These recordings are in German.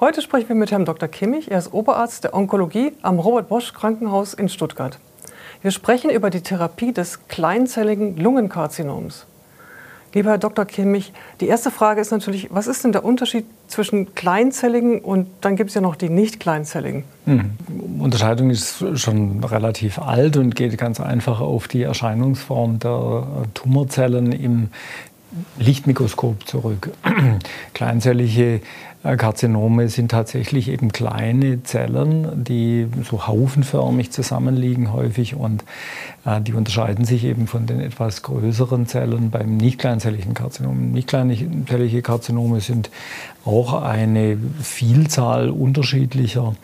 Heute sprechen wir mit Herrn Dr. Kimmich. Er ist Oberarzt der Onkologie am Robert Bosch Krankenhaus in Stuttgart. Wir sprechen über die Therapie des kleinzelligen Lungenkarzinoms. Lieber Herr Dr. Kimmich, die erste Frage ist natürlich, was ist denn der Unterschied zwischen kleinzelligen und dann gibt es ja noch die nicht kleinzelligen? Hm. Unterscheidung ist schon relativ alt und geht ganz einfach auf die Erscheinungsform der Tumorzellen im Lichtmikroskop zurück. Kleinzellige äh, Karzinome sind tatsächlich eben kleine Zellen, die so haufenförmig zusammenliegen häufig und äh, die unterscheiden sich eben von den etwas größeren Zellen beim nicht kleinzelligen Karzinom. Nicht kleinzellige Karzinome sind auch eine Vielzahl unterschiedlicher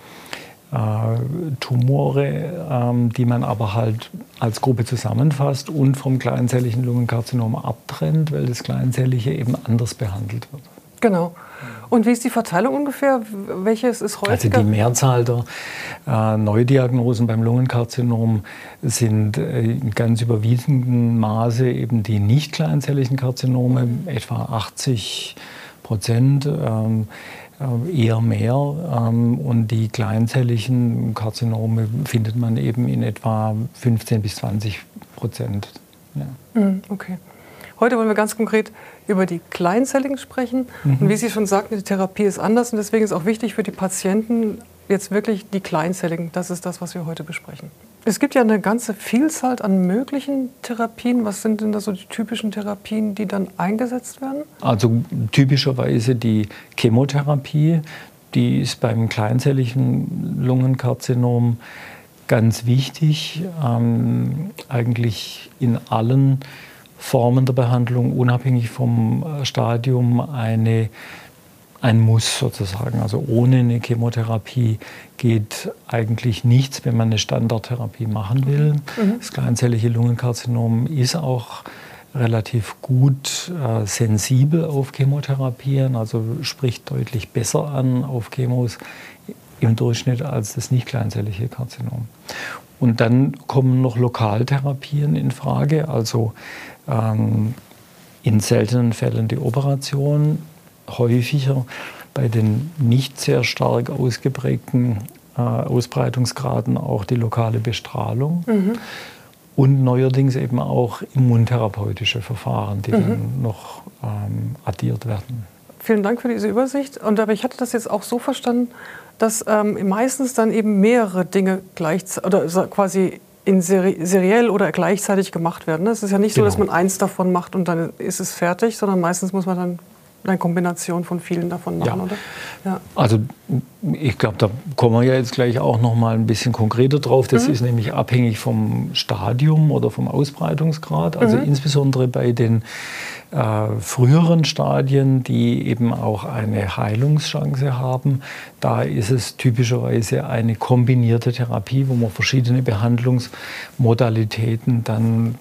äh, Tumore, ähm, die man aber halt als Gruppe zusammenfasst und vom kleinzelligen Lungenkarzinom abtrennt, weil das kleinzellige eben anders behandelt wird. Genau. Und wie ist die Verteilung ungefähr? Welches ist häufiger? Also die Mehrzahl der äh, Neudiagnosen beim Lungenkarzinom sind äh, in ganz überwiegendem Maße eben die nicht kleinzelligen Karzinome, etwa 80 Prozent. Ähm, äh, eher mehr. Ähm, und die kleinzelligen Karzinome findet man eben in etwa 15 bis 20 Prozent. Ja. Hm, okay. Heute wollen wir ganz konkret über die Kleinzelligen sprechen. Mhm. Und wie Sie schon sagten, die Therapie ist anders und deswegen ist auch wichtig für die Patienten jetzt wirklich die Kleinzelligen. Das ist das, was wir heute besprechen. Es gibt ja eine ganze Vielzahl an möglichen Therapien. Was sind denn da so die typischen Therapien, die dann eingesetzt werden? Also typischerweise die Chemotherapie, die ist beim kleinzelligen Lungenkarzinom ganz wichtig, ähm, eigentlich in allen Formen der Behandlung, unabhängig vom äh, Stadium, eine, ein Muss sozusagen. Also ohne eine Chemotherapie geht eigentlich nichts, wenn man eine Standardtherapie machen will. Mhm. Das kleinzellige Lungenkarzinom ist auch relativ gut äh, sensibel auf Chemotherapien, also spricht deutlich besser an auf Chemos im Durchschnitt als das nicht kleinzellige Karzinom. Und dann kommen noch Lokaltherapien in Frage, also ähm, in seltenen Fällen die Operation, häufiger bei den nicht sehr stark ausgeprägten äh, Ausbreitungsgraden auch die lokale Bestrahlung. Mhm. Und neuerdings eben auch immuntherapeutische Verfahren, die mhm. dann noch ähm, addiert werden. Vielen Dank für diese Übersicht. Und aber ich hatte das jetzt auch so verstanden, dass ähm, meistens dann eben mehrere Dinge gleich oder quasi in seri seriell oder gleichzeitig gemacht werden. Es ist ja nicht genau. so, dass genau. man eins davon macht und dann ist es fertig, sondern meistens muss man dann eine Kombination von vielen davon machen, ja. oder? Ja. Also ich glaube, da kommen wir ja jetzt gleich auch noch mal ein bisschen konkreter drauf. Das mhm. ist nämlich abhängig vom Stadium oder vom Ausbreitungsgrad. Also mhm. insbesondere bei den äh, früheren Stadien, die eben auch eine Heilungschance haben, da ist es typischerweise eine kombinierte Therapie, wo man verschiedene Behandlungsmodalitäten dann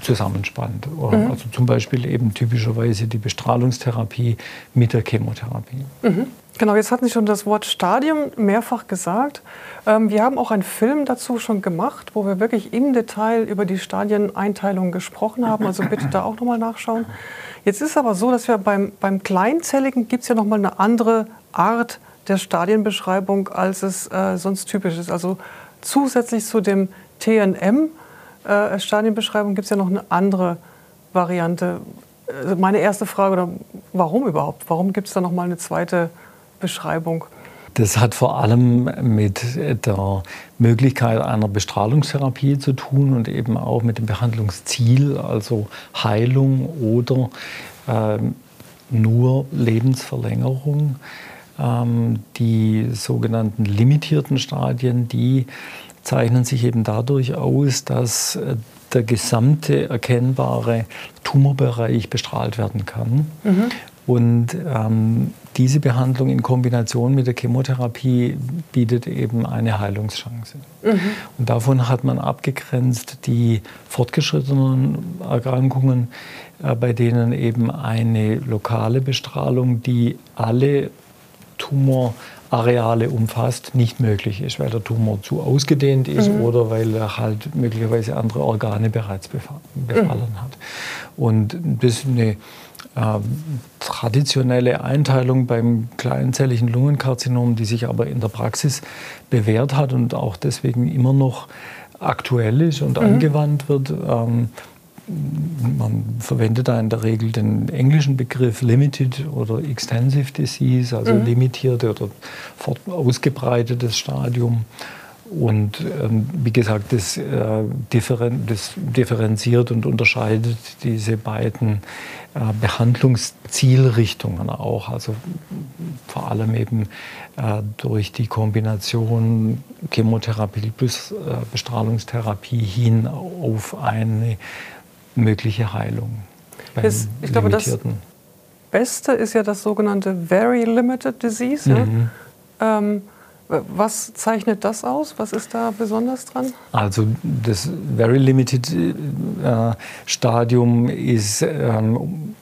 zusammenspannt. Mhm. Also zum Beispiel eben typischerweise die Bestrahlungstherapie mit der Chemotherapie. Mhm. Genau, jetzt hatten Sie schon das Wort Stadium mehrfach gesagt. Ähm, wir haben auch einen Film dazu schon gemacht, wo wir wirklich im Detail über die Stadieneinteilung gesprochen haben. Also bitte da auch nochmal nachschauen. Jetzt ist aber so, dass wir beim, beim Kleinzelligen gibt es ja nochmal eine andere Art der Stadienbeschreibung, als es äh, sonst typisch ist. Also zusätzlich zu dem TNM, äh, Stadienbeschreibung gibt es ja noch eine andere Variante. Also meine erste Frage, oder warum überhaupt? Warum gibt es da noch mal eine zweite Beschreibung? Das hat vor allem mit der Möglichkeit einer Bestrahlungstherapie zu tun und eben auch mit dem Behandlungsziel, also Heilung oder äh, nur Lebensverlängerung. Ähm, die sogenannten limitierten Stadien, die zeichnen sich eben dadurch aus, dass äh, der gesamte erkennbare Tumorbereich bestrahlt werden kann. Mhm. Und ähm, diese Behandlung in Kombination mit der Chemotherapie bietet eben eine Heilungschance. Mhm. Und davon hat man abgegrenzt die fortgeschrittenen Erkrankungen, äh, bei denen eben eine lokale Bestrahlung, die alle Tumor Areale umfasst, nicht möglich ist, weil der Tumor zu ausgedehnt ist mhm. oder weil er halt möglicherweise andere Organe bereits befallen mhm. hat. Und das ist eine traditionelle Einteilung beim kleinzelligen Lungenkarzinom, die sich aber in der Praxis bewährt hat und auch deswegen immer noch aktuell ist und mhm. angewandt wird. Ähm, man verwendet da in der Regel den englischen Begriff Limited oder Extensive Disease, also mhm. limitierte oder ausgebreitetes Stadium. Und ähm, wie gesagt, das, äh, differen das, differenziert und unterscheidet diese beiden äh, Behandlungszielrichtungen auch. Also vor allem eben äh, durch die Kombination Chemotherapie plus äh, Bestrahlungstherapie hin auf eine mögliche Heilung. Ist, ich glaube, das Beste ist ja das sogenannte Very Limited Disease. Mhm. Ja? Ähm, was zeichnet das aus? Was ist da besonders dran? Also das Very Limited äh, Stadium ist, ähm,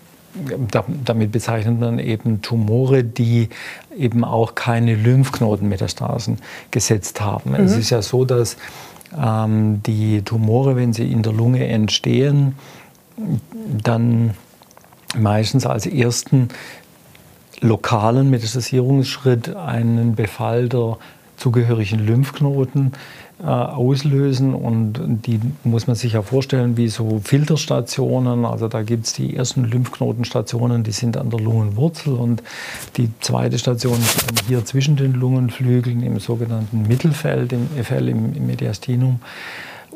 da, damit bezeichnet man eben Tumore, die eben auch keine Lymphknotenmetastasen gesetzt haben. Mhm. Es ist ja so, dass ähm, die Tumore, wenn sie in der Lunge entstehen, dann meistens als ersten lokalen Metastasierungsschritt einen Befall der zugehörigen Lymphknoten äh, auslösen. Und die muss man sich ja vorstellen wie so Filterstationen. Also da gibt es die ersten Lymphknotenstationen, die sind an der Lungenwurzel. Und die zweite Station ist dann hier zwischen den Lungenflügeln im sogenannten Mittelfeld, im FL, im, im Mediastinum.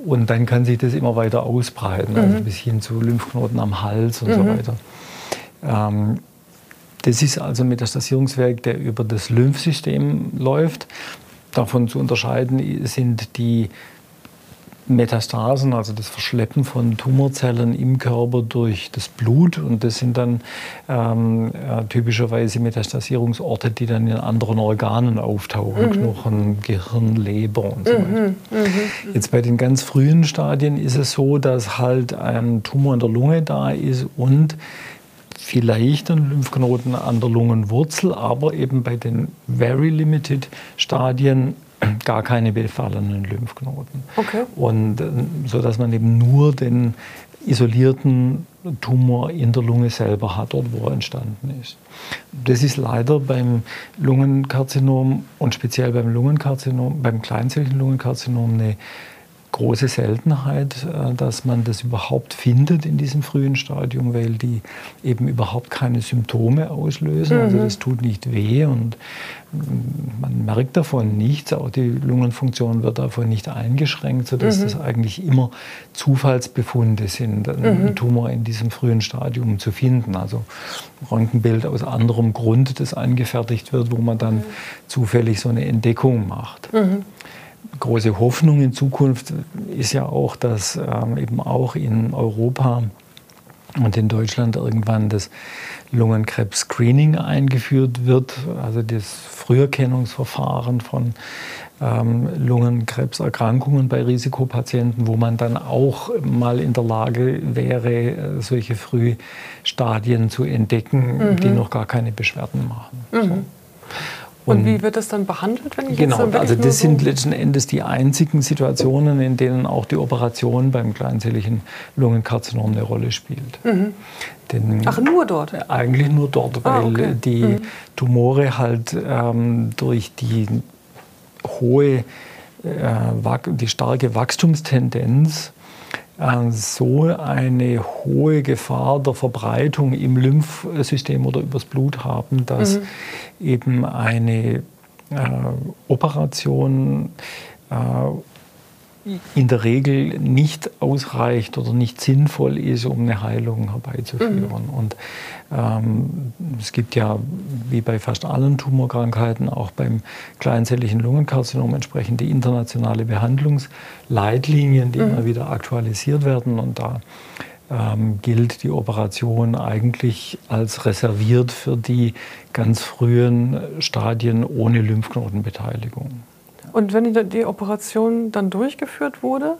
Und dann kann sich das immer weiter ausbreiten, also mhm. bis hin zu Lymphknoten am Hals und mhm. so weiter. Ähm, das ist also ein Metastasierungswerk, der über das Lymphsystem läuft. Davon zu unterscheiden sind die Metastasen, also das Verschleppen von Tumorzellen im Körper durch das Blut. Und das sind dann ähm, äh, typischerweise Metastasierungsorte, die dann in anderen Organen auftauchen, mhm. Knochen, Gehirn, Leber und so weiter. Mhm. Mhm. Jetzt bei den ganz frühen Stadien ist es so, dass halt ein Tumor in der Lunge da ist und vielleicht ein Lymphknoten an der Lungenwurzel, aber eben bei den Very Limited Stadien gar keine befallenen Lymphknoten. Okay. Und äh, so dass man eben nur den isolierten Tumor in der Lunge selber hat, dort wo er entstanden ist. Das ist leider beim Lungenkarzinom und speziell beim Lungenkarzinom, beim kleinzelligen Lungenkarzinom eine große Seltenheit, äh, dass man das überhaupt findet in diesem frühen Stadium, weil die eben überhaupt keine Symptome auslösen. Also mhm. Also das tut nicht weh und mm, man merkt davon nichts. Auch die Lungenfunktion wird davon nicht eingeschränkt, sodass mhm. das eigentlich immer Zufallsbefunde sind, einen mhm. Tumor in diesem frühen Stadium zu finden. Also Röntgenbild aus anderem Grund, das angefertigt wird, wo man dann mhm. zufällig so eine Entdeckung macht. Große Hoffnung in Zukunft ist ja auch, dass ähm, eben auch in Europa und in Deutschland irgendwann das Lungenkrebs-Screening eingeführt wird, also das Früherkennungsverfahren von ähm, Lungenkrebserkrankungen bei Risikopatienten, wo man dann auch mal in der Lage wäre, äh, solche Frühstadien zu entdecken, mhm. die noch gar keine Beschwerden machen. Mhm. So. Und, und, wie wird das dann behandelt, wenn ich Genau, jetzt also das so sind letzten Endes die einzigen Situationen, in denen auch die Operation beim kleinzelligen Lungenkarzinom eine Rolle spielt. Mhm. Denn Ach, nur dort? Eigentlich nur dort, ah, weil okay. die mhm. Tumore halt ähm, durch die hohe, äh, die starke Wachstumstendenz so eine hohe Gefahr der Verbreitung im Lymphsystem oder übers Blut haben, dass mhm. eben eine äh, Operation äh, in der Regel nicht ausreicht oder nicht sinnvoll ist, um eine Heilung herbeizuführen. Mhm. Und ähm, es gibt ja, wie bei fast allen Tumorkrankheiten, auch beim kleinzelligen Lungenkarzinom entsprechende internationale Behandlungsleitlinien, die mhm. immer wieder aktualisiert werden. Und da ähm, gilt die Operation eigentlich als reserviert für die ganz frühen Stadien ohne Lymphknotenbeteiligung. Und wenn die, die Operation dann durchgeführt wurde,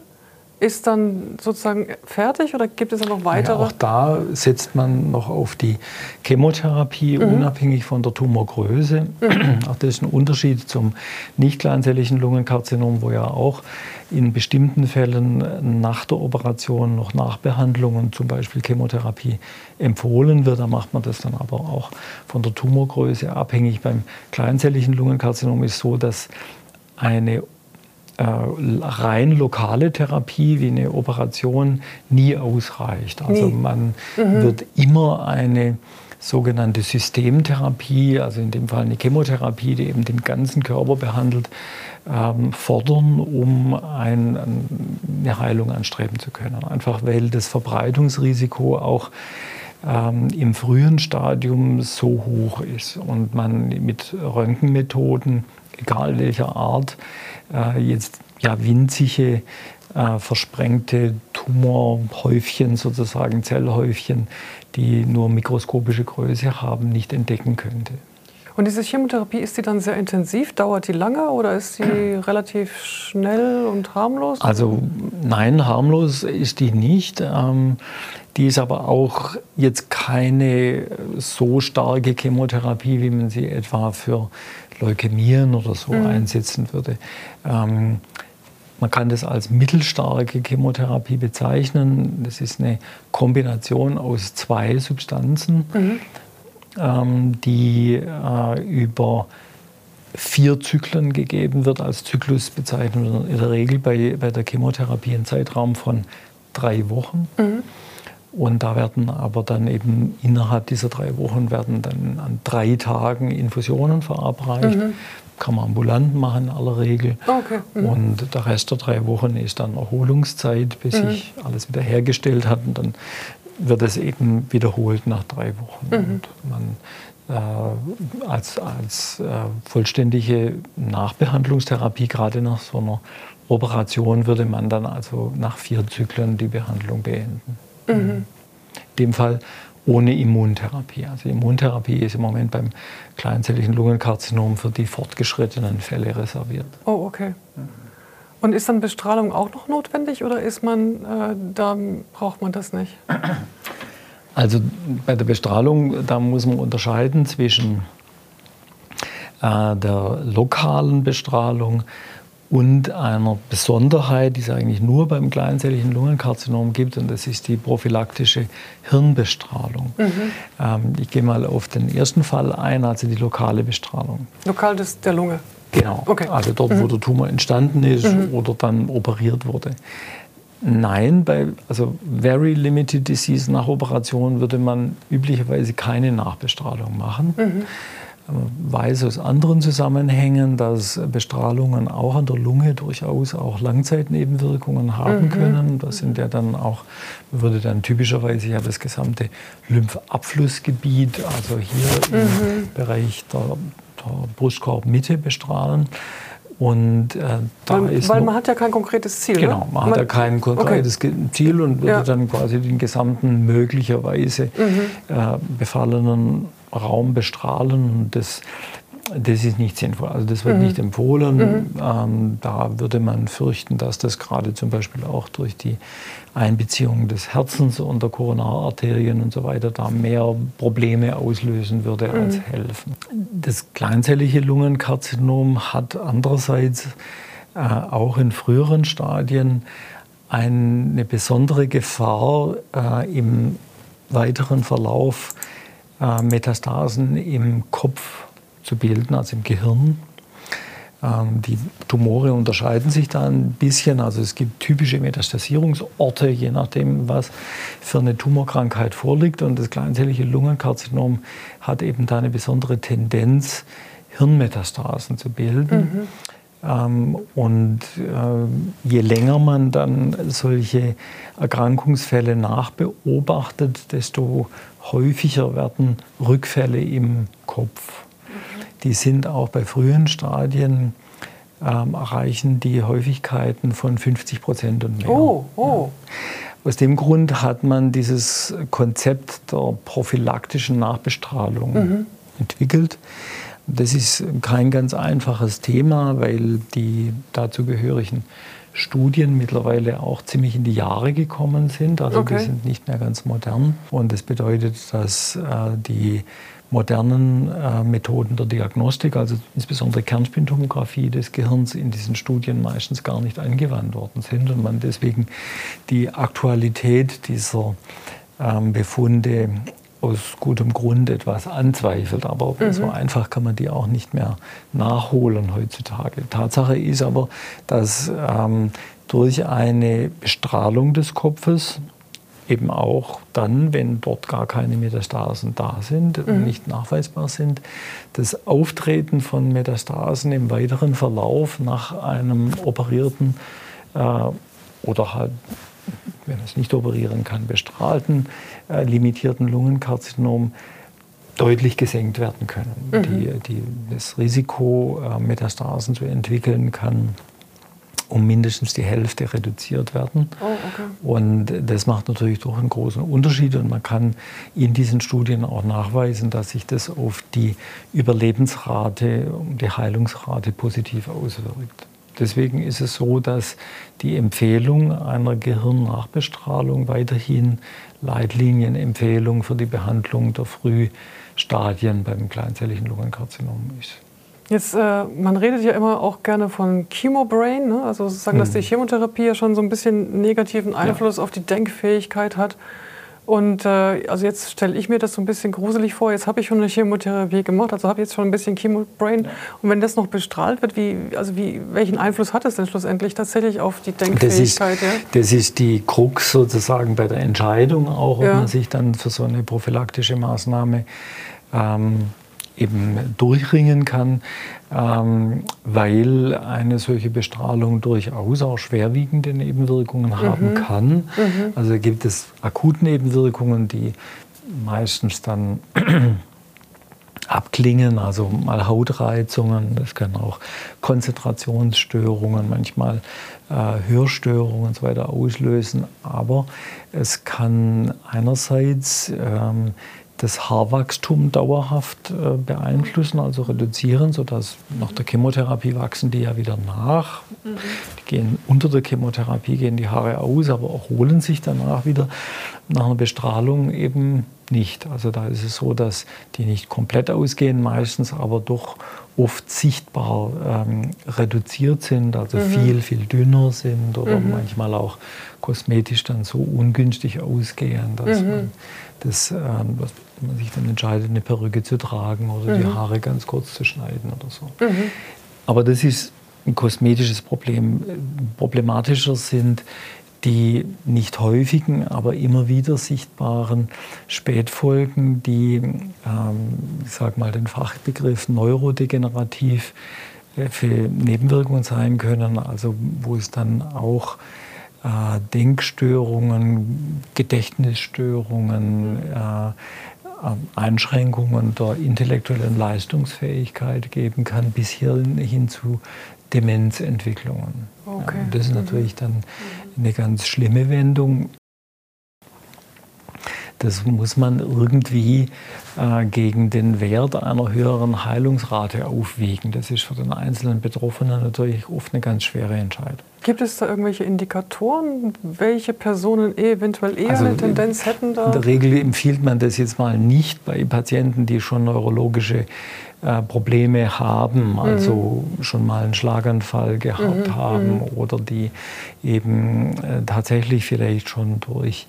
ist dann sozusagen fertig oder gibt es dann noch weitere? Ja, auch da setzt man noch auf die Chemotherapie, mhm. unabhängig von der Tumorgröße. Mhm. Auch das ist ein Unterschied zum nicht kleinzelligen Lungenkarzinom, wo ja auch in bestimmten Fällen nach der Operation noch Nachbehandlungen, zum Beispiel Chemotherapie, empfohlen wird. Da macht man das dann aber auch von der Tumorgröße abhängig. Beim kleinzelligen Lungenkarzinom ist es so, dass eine äh, rein lokale Therapie wie eine Operation nie ausreicht. Also nie. man mhm. wird immer eine sogenannte Systemtherapie, also in dem Fall eine Chemotherapie, die eben den ganzen Körper behandelt, ähm, fordern, um ein, eine Heilung anstreben zu können. Einfach weil das Verbreitungsrisiko auch ähm, im frühen Stadium so hoch ist und man mit Röntgenmethoden, egal welcher Art, äh, jetzt ja winzige äh, versprengte Tumorhäufchen, sozusagen Zellhäufchen, die nur mikroskopische Größe haben, nicht entdecken könnte. Und diese Chemotherapie, ist die dann sehr intensiv? Dauert die lange oder ist sie relativ schnell und harmlos? Also nein, harmlos ist die nicht. Ähm, die ist aber auch jetzt keine so starke Chemotherapie, wie man sie etwa für Leukämien oder so mhm. einsetzen würde. Ähm, man kann das als mittelstarke Chemotherapie bezeichnen. Das ist eine Kombination aus zwei Substanzen, mhm. ähm, die äh, über vier Zyklen gegeben wird. Als Zyklus bezeichnet man in der Regel bei, bei der Chemotherapie einen Zeitraum von drei Wochen. Mhm. Und da werden aber dann eben innerhalb dieser drei Wochen werden dann an drei Tagen Infusionen verabreicht. Mhm. Kann man ambulant machen in aller Regel. Okay. Mhm. Und der Rest der drei Wochen ist dann Erholungszeit, bis mhm. sich alles wieder hergestellt hat. Und dann wird es eben wiederholt nach drei Wochen. Mhm. Und man äh, als, als äh, vollständige Nachbehandlungstherapie, gerade nach so einer Operation, würde man dann also nach vier Zyklen die Behandlung beenden. Mhm. In dem Fall ohne Immuntherapie. Also Immuntherapie ist im Moment beim kleinzelligen Lungenkarzinom für die fortgeschrittenen Fälle reserviert. Oh, okay. Und ist dann Bestrahlung auch noch notwendig oder ist man, äh, da braucht man das nicht? Also bei der Bestrahlung, da muss man unterscheiden zwischen äh, der lokalen Bestrahlung und einer Besonderheit, die es eigentlich nur beim kleinzelligen Lungenkarzinom gibt, und das ist die prophylaktische Hirnbestrahlung. Mhm. Ähm, ich gehe mal auf den ersten Fall ein, also die lokale Bestrahlung. Lokal des, der Lunge? Genau, okay. also dort, mhm. wo der Tumor entstanden ist mhm. oder dann operiert wurde. Nein, bei also Very Limited Disease nach Operation würde man üblicherweise keine Nachbestrahlung machen. Mhm weiß aus anderen Zusammenhängen, dass Bestrahlungen auch an der Lunge durchaus auch Langzeitnebenwirkungen haben mhm. können. Das sind ja dann auch, würde dann typischerweise ja das gesamte Lymphabflussgebiet, also hier mhm. im Bereich der, der Brustkorbmitte bestrahlen. Und äh, da weil, ist weil man hat ja kein konkretes Ziel. Genau, man, man hat ja kein konkretes okay. Ziel und würde ja. dann quasi den gesamten möglicherweise mhm. äh, befallenen Raum bestrahlen. Und das, das ist nicht sinnvoll. Also das wird mhm. nicht empfohlen. Mhm. Ähm, da würde man fürchten, dass das gerade zum Beispiel auch durch die Einbeziehung des Herzens und der Koronararterien und so weiter da mehr Probleme auslösen würde mhm. als helfen. Das kleinzellige Lungenkarzinom hat andererseits äh, auch in früheren Stadien eine besondere Gefahr äh, im weiteren Verlauf äh, Metastasen im Kopf zu bilden, also im Gehirn. Ähm, die Tumore unterscheiden sich da ein bisschen. Also es gibt typische Metastasierungsorte, je nachdem, was für eine Tumorkrankheit vorliegt. Und das kleinzellige Lungenkarzinom hat eben da eine besondere Tendenz, Hirnmetastasen zu bilden. Mhm. Ähm, und äh, je länger man dann solche Erkrankungsfälle nachbeobachtet, desto häufiger werden Rückfälle im Kopf. Die sind auch bei frühen Stadien ähm, erreichen die Häufigkeiten von 50 Prozent und mehr. Oh, oh. Ja. Aus dem Grund hat man dieses Konzept der prophylaktischen Nachbestrahlung mhm. Entwickelt. das ist kein ganz einfaches Thema, weil die dazugehörigen Studien mittlerweile auch ziemlich in die Jahre gekommen sind. Also okay. die sind nicht mehr ganz modern. Und das bedeutet, dass äh, die modernen äh, Methoden der Diagnostik, also insbesondere Kernspintomographie des Gehirns, in diesen Studien meistens gar nicht angewandt worden sind und man deswegen die Aktualität dieser ähm, Befunde aus gutem Grund etwas anzweifelt. Aber mhm. so einfach kann man die auch nicht mehr nachholen heutzutage. Tatsache ist aber, dass ähm, durch eine Bestrahlung des Kopfes eben auch dann, wenn dort gar keine Metastasen da sind, mhm. nicht nachweisbar sind, das Auftreten von Metastasen im weiteren Verlauf nach einem operierten äh, oder halt wenn man es nicht operieren kann, bestrahlten, äh, limitierten Lungenkarzinom deutlich gesenkt werden können. Mhm. Die, die, das Risiko, äh, Metastasen zu entwickeln, kann um mindestens die Hälfte reduziert werden. Oh, okay. Und das macht natürlich doch einen großen Unterschied. Und man kann in diesen Studien auch nachweisen, dass sich das auf die Überlebensrate, die Heilungsrate positiv auswirkt. Deswegen ist es so, dass die Empfehlung einer Gehirnnachbestrahlung weiterhin Leitlinienempfehlung für die Behandlung der Frühstadien beim kleinzelligen Lungenkarzinom ist. Jetzt, äh, man redet ja immer auch gerne von Chemobrain, ne? also sozusagen, dass hm. die Chemotherapie ja schon so ein bisschen negativen Einfluss ja. auf die Denkfähigkeit hat. Und äh, also jetzt stelle ich mir das so ein bisschen gruselig vor. Jetzt habe ich schon eine Chemotherapie gemacht, also habe jetzt schon ein bisschen Chemobrain. Und wenn das noch bestrahlt wird, wie, also wie, welchen Einfluss hat es denn schlussendlich tatsächlich auf die Denkfähigkeit? Das ist, ja? das ist die Krux sozusagen bei der Entscheidung auch, ob ja. man sich dann für so eine prophylaktische Maßnahme ähm, eben durchringen kann, ähm, weil eine solche Bestrahlung durchaus auch schwerwiegende Nebenwirkungen mhm. haben kann. Mhm. Also gibt es Akutnebenwirkungen, die meistens dann abklingen, also mal Hautreizungen, das können auch Konzentrationsstörungen, manchmal äh, Hörstörungen und so weiter auslösen. Aber es kann einerseits ähm, das Haarwachstum dauerhaft äh, beeinflussen, also reduzieren, sodass nach der Chemotherapie wachsen die ja wieder nach. Mhm. Die gehen unter der Chemotherapie, gehen die Haare aus, aber erholen sich danach wieder nach einer Bestrahlung eben nicht. Also da ist es so, dass die nicht komplett ausgehen meistens, aber doch oft sichtbar ähm, reduziert sind, also mhm. viel, viel dünner sind oder mhm. manchmal auch kosmetisch dann so ungünstig ausgehen, dass mhm. man das, ähm, was man sich dann entscheidet, eine Perücke zu tragen oder die mhm. Haare ganz kurz zu schneiden oder so. Mhm. Aber das ist ein kosmetisches Problem. Problematischer sind die nicht häufigen, aber immer wieder sichtbaren Spätfolgen, die, ähm, ich sage mal den Fachbegriff neurodegenerativ äh, für Nebenwirkungen sein können, also wo es dann auch äh, Denkstörungen, Gedächtnisstörungen, äh, Einschränkungen der intellektuellen Leistungsfähigkeit geben kann, bis hin, hin zu Demenzentwicklungen. Okay. Ja, das ist natürlich dann eine ganz schlimme Wendung. Das muss man irgendwie äh, gegen den Wert einer höheren Heilungsrate aufwiegen. Das ist für den einzelnen Betroffenen natürlich oft eine ganz schwere Entscheidung. Gibt es da irgendwelche Indikatoren, welche Personen eventuell eher also eine Tendenz hätten da? In der Regel empfiehlt man das jetzt mal nicht bei Patienten, die schon neurologische äh, Probleme haben, also mhm. schon mal einen Schlaganfall gehabt mhm. haben mhm. oder die eben äh, tatsächlich vielleicht schon durch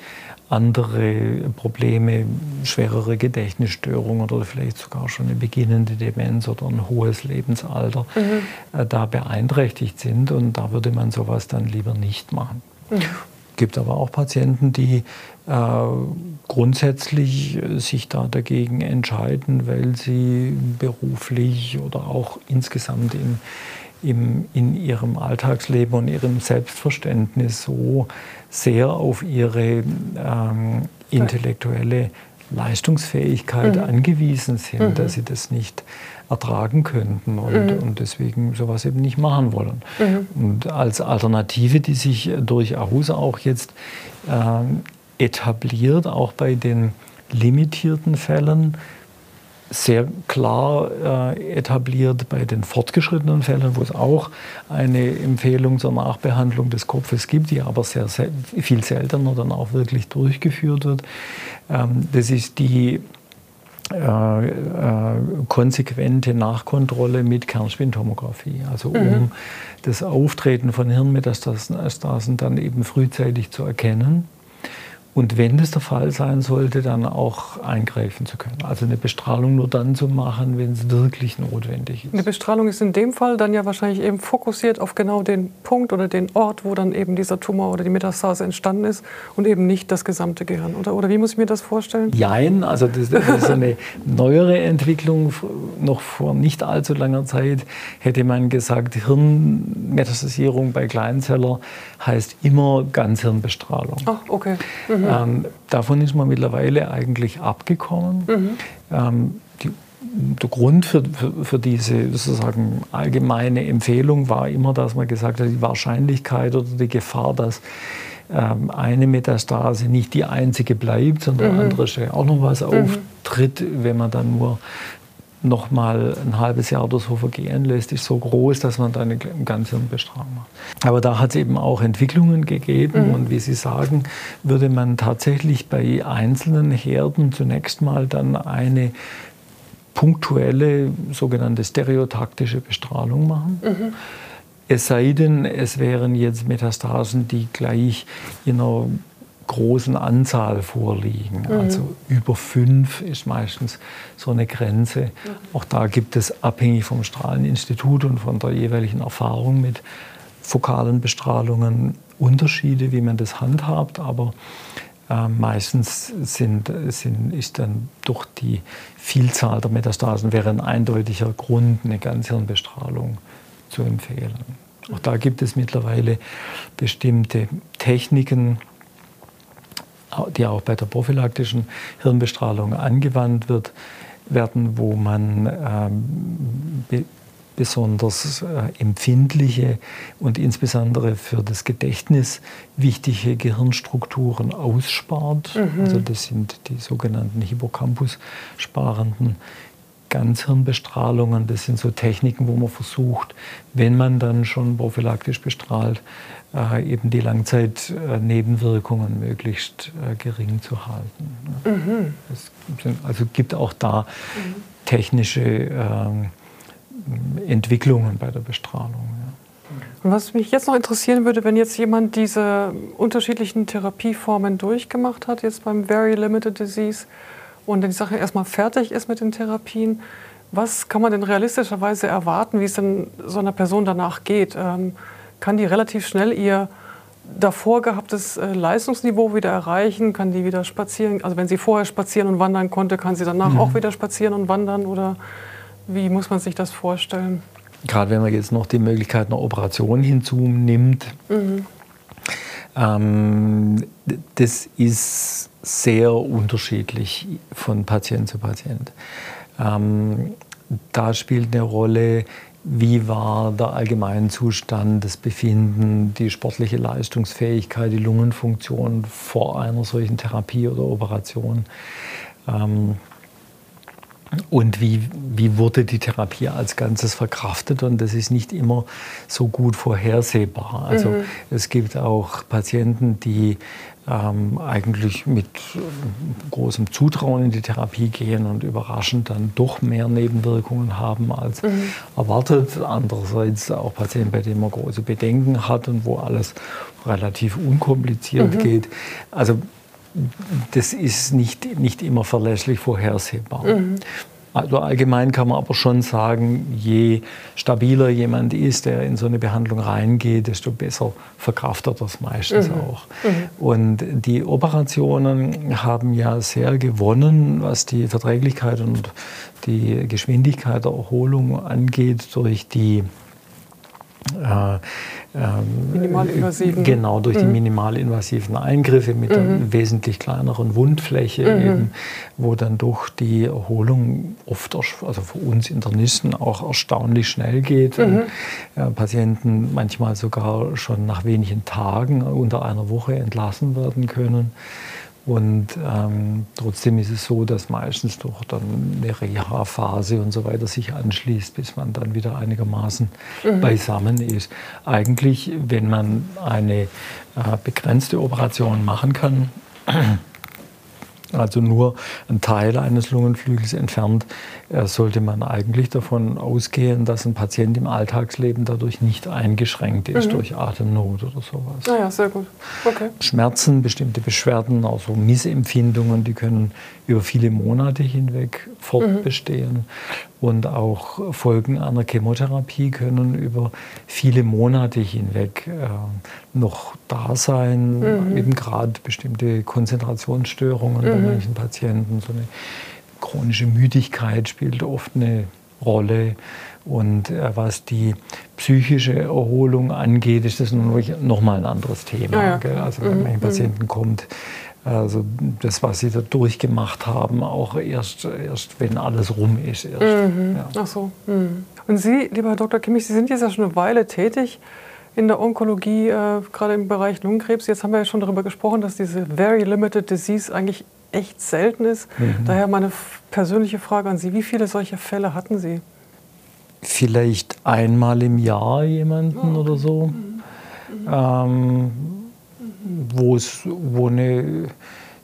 andere Probleme, schwerere Gedächtnisstörungen oder vielleicht sogar schon eine beginnende Demenz oder ein hohes Lebensalter mhm. äh, da beeinträchtigt sind. Und da würde man sowas dann lieber nicht machen. Mhm. gibt aber auch Patienten, die äh, grundsätzlich äh, sich da dagegen entscheiden, weil sie beruflich oder auch insgesamt im, im, in ihrem Alltagsleben und ihrem Selbstverständnis so sehr auf ihre ähm, intellektuelle Leistungsfähigkeit mhm. angewiesen sind, mhm. dass sie das nicht ertragen könnten und, mhm. und, deswegen sowas eben nicht machen wollen. Mhm. Und als Alternative, die sich durchaus auch jetzt äh, etabliert, auch bei den limitierten Fällen, sehr klar äh, etabliert bei den fortgeschrittenen Fällen, wo es auch eine Empfehlung zur Nachbehandlung des Kopfes gibt, die aber sehr, sehr viel seltener dann auch wirklich durchgeführt wird. Ähm, das ist die äh, äh, konsequente Nachkontrolle mit Kernspintomographie, also um mhm. das Auftreten von Hirnmetastasen dann eben frühzeitig zu erkennen und wenn das der Fall sein sollte, dann auch eingreifen zu können. Also eine Bestrahlung nur dann zu machen, wenn es wirklich notwendig ist. Eine Bestrahlung ist in dem Fall dann ja wahrscheinlich eben fokussiert auf genau den Punkt oder den Ort, wo dann eben dieser Tumor oder die Metastase entstanden ist und eben nicht das gesamte Gehirn. Oder, oder wie muss ich mir das vorstellen? Jein, also das, das ist eine neuere Entwicklung. Noch vor nicht allzu langer Zeit hätte man gesagt, Hirnmetastasierung bei Kleinzeller heißt immer Ganzhirnbestrahlung. Ach, okay. Mhm. Mhm. Ähm, davon ist man mittlerweile eigentlich abgekommen. Mhm. Ähm, die, der Grund für, für, für, diese sozusagen allgemeine Empfehlung war immer, dass man gesagt hat, die Wahrscheinlichkeit oder die Gefahr, dass ähm, eine Metastase nicht die einzige bleibt, sondern mhm. andere auch noch was mhm. auftritt, wenn man dann nur noch mal ein halbes Jahr oder so vergehen lässt, ist so groß, dass man da eine ganze Bestrahlung macht. Aber da hat es eben auch Entwicklungen gegeben mhm. und wie Sie sagen, würde man tatsächlich bei einzelnen Herden zunächst mal dann eine punktuelle sogenannte stereotaktische Bestrahlung machen. Mhm. Es sei denn, es wären jetzt Metastasen, die gleich in einer großen Anzahl vorliegen. Mhm. Also über fünf ist meistens so eine Grenze. Mhm. Auch da gibt es abhängig vom Strahleninstitut und von der jeweiligen Erfahrung mit fokalen Bestrahlungen Unterschiede, wie man das handhabt. Aber äh, meistens sind, sind, ist dann durch die Vielzahl der Metastasen wäre ein eindeutiger Grund, eine Ganzhirnbestrahlung zu empfehlen. Auch da gibt es mittlerweile bestimmte Techniken, die auch bei der prophylaktischen Hirnbestrahlung angewandt wird, werden, wo man ähm, be besonders äh, empfindliche und insbesondere für das Gedächtnis wichtige Gehirnstrukturen ausspart. Mhm. Also das sind die sogenannten Hippocampus-sparenden Ganzhirnbestrahlungen. Das sind so Techniken, wo man versucht, wenn man dann schon prophylaktisch bestrahlt, äh, eben die Langzeitnebenwirkungen möglichst äh, gering zu halten. Mhm. Es also gibt auch da mhm. technische ähm, Entwicklungen bei der Bestrahlung. Und was mich jetzt noch interessieren würde, wenn jetzt jemand diese unterschiedlichen Therapieformen durchgemacht hat, jetzt beim Very Limited Disease, und die Sache erstmal fertig ist mit den Therapien, was kann man denn realistischerweise erwarten, wie es denn so einer Person danach geht? Ähm, kann die relativ schnell ihr davor gehabtes äh, Leistungsniveau wieder erreichen? Kann die wieder spazieren? Also wenn sie vorher spazieren und wandern konnte, kann sie danach mhm. auch wieder spazieren und wandern? Oder wie muss man sich das vorstellen? Gerade wenn man jetzt noch die Möglichkeit einer Operation hinzunimmt, mhm. ähm, das ist sehr unterschiedlich von Patient zu Patient. Ähm, da spielt eine Rolle, wie war der Allgemeinzustand, das Befinden, die sportliche Leistungsfähigkeit, die Lungenfunktion vor einer solchen Therapie oder Operation. Ähm, und wie, wie wurde die Therapie als Ganzes verkraftet? Und das ist nicht immer so gut vorhersehbar. Also mhm. es gibt auch Patienten, die ähm, eigentlich mit großem Zutrauen in die Therapie gehen und überraschend dann doch mehr Nebenwirkungen haben als mhm. erwartet. Andererseits auch Patienten, bei denen man große Bedenken hat und wo alles relativ unkompliziert mhm. geht. Also das ist nicht, nicht immer verlässlich vorhersehbar. Mhm. Also allgemein kann man aber schon sagen, je stabiler jemand ist, der in so eine Behandlung reingeht, desto besser verkraftet er das meistens mhm. auch. Mhm. Und die Operationen haben ja sehr gewonnen, was die Verträglichkeit und die Geschwindigkeit der Erholung angeht, durch die äh, ähm, minimalinvasiven. Genau, durch mhm. die minimalinvasiven Eingriffe mit mhm. einer wesentlich kleineren Wundfläche, mhm. eben, wo dann doch die Erholung oft, also für uns Internisten auch erstaunlich schnell geht. Mhm. Äh, Patienten manchmal sogar schon nach wenigen Tagen unter einer Woche entlassen werden können. Und ähm, trotzdem ist es so, dass meistens doch dann eine Reha-Phase und so weiter sich anschließt, bis man dann wieder einigermaßen mhm. beisammen ist. Eigentlich, wenn man eine äh, begrenzte Operation machen kann, also nur ein Teil eines Lungenflügels entfernt, äh, sollte man eigentlich davon ausgehen, dass ein Patient im Alltagsleben dadurch nicht eingeschränkt ist mhm. durch Atemnot oder sowas. Ah ja, sehr gut. Okay. Schmerzen, bestimmte Beschwerden, also Missempfindungen, die können über viele Monate hinweg fortbestehen. Mhm. Und auch Folgen einer Chemotherapie können über viele Monate hinweg äh, noch da sein. Mhm. Eben gerade bestimmte Konzentrationsstörungen bei mhm. manchen Patienten, so eine chronische Müdigkeit spielt oft eine Rolle. Und äh, was die psychische Erholung angeht, ist das nochmal ein anderes Thema. Ja, ja. Also wenn mhm. man Patienten kommt, also das, was sie da durchgemacht haben, auch erst, erst wenn alles rum ist. Erst. Mhm. Ja. Ach so. Mhm. Und Sie, lieber Herr Dr. Kimmich, Sie sind jetzt ja schon eine Weile tätig in der Onkologie, äh, gerade im Bereich Lungenkrebs. Jetzt haben wir ja schon darüber gesprochen, dass diese Very Limited Disease eigentlich echt selten ist. Mhm. Daher meine persönliche Frage an Sie, wie viele solche Fälle hatten Sie? Vielleicht einmal im Jahr jemanden oh, oder so, mhm. ähm, wo, es, wo, eine,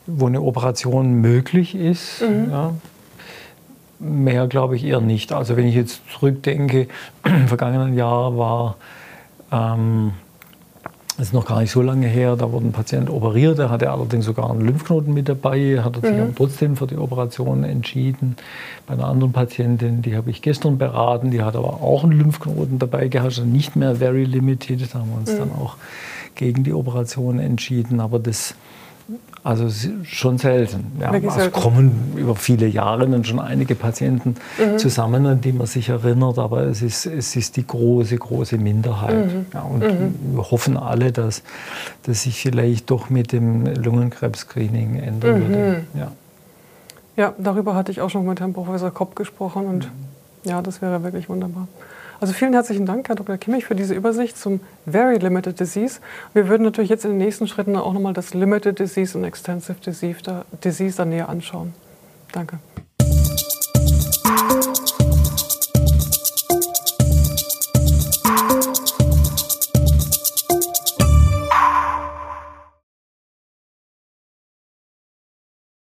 wo eine Operation möglich ist. Mhm. Ja. Mehr glaube ich eher nicht. Also wenn ich jetzt zurückdenke, im vergangenen Jahr war ähm, das ist noch gar nicht so lange her, da wurde ein Patient operiert, er hatte allerdings sogar einen Lymphknoten mit dabei, hat sich mhm. trotzdem für die Operation entschieden. Bei einer anderen Patientin, die habe ich gestern beraten, die hat aber auch einen Lymphknoten dabei gehabt, also nicht mehr very limited, da haben wir uns mhm. dann auch gegen die Operation entschieden, aber das also schon selten. Ja, es also kommen über viele Jahre dann schon einige Patienten mhm. zusammen, an die man sich erinnert, aber es ist, es ist die große, große Minderheit. Mhm. Ja, und mhm. wir hoffen alle, dass das sich vielleicht doch mit dem Lungenkrebs-Screening ändern mhm. würde. Ja. ja, darüber hatte ich auch schon mit Herrn Professor Kopp gesprochen und mhm. ja, das wäre wirklich wunderbar. Also vielen herzlichen Dank, Herr Dr. Kimmich, für diese Übersicht zum Very Limited Disease. Wir würden natürlich jetzt in den nächsten Schritten auch nochmal das Limited Disease und Extensive Disease da, Disease da näher anschauen. Danke.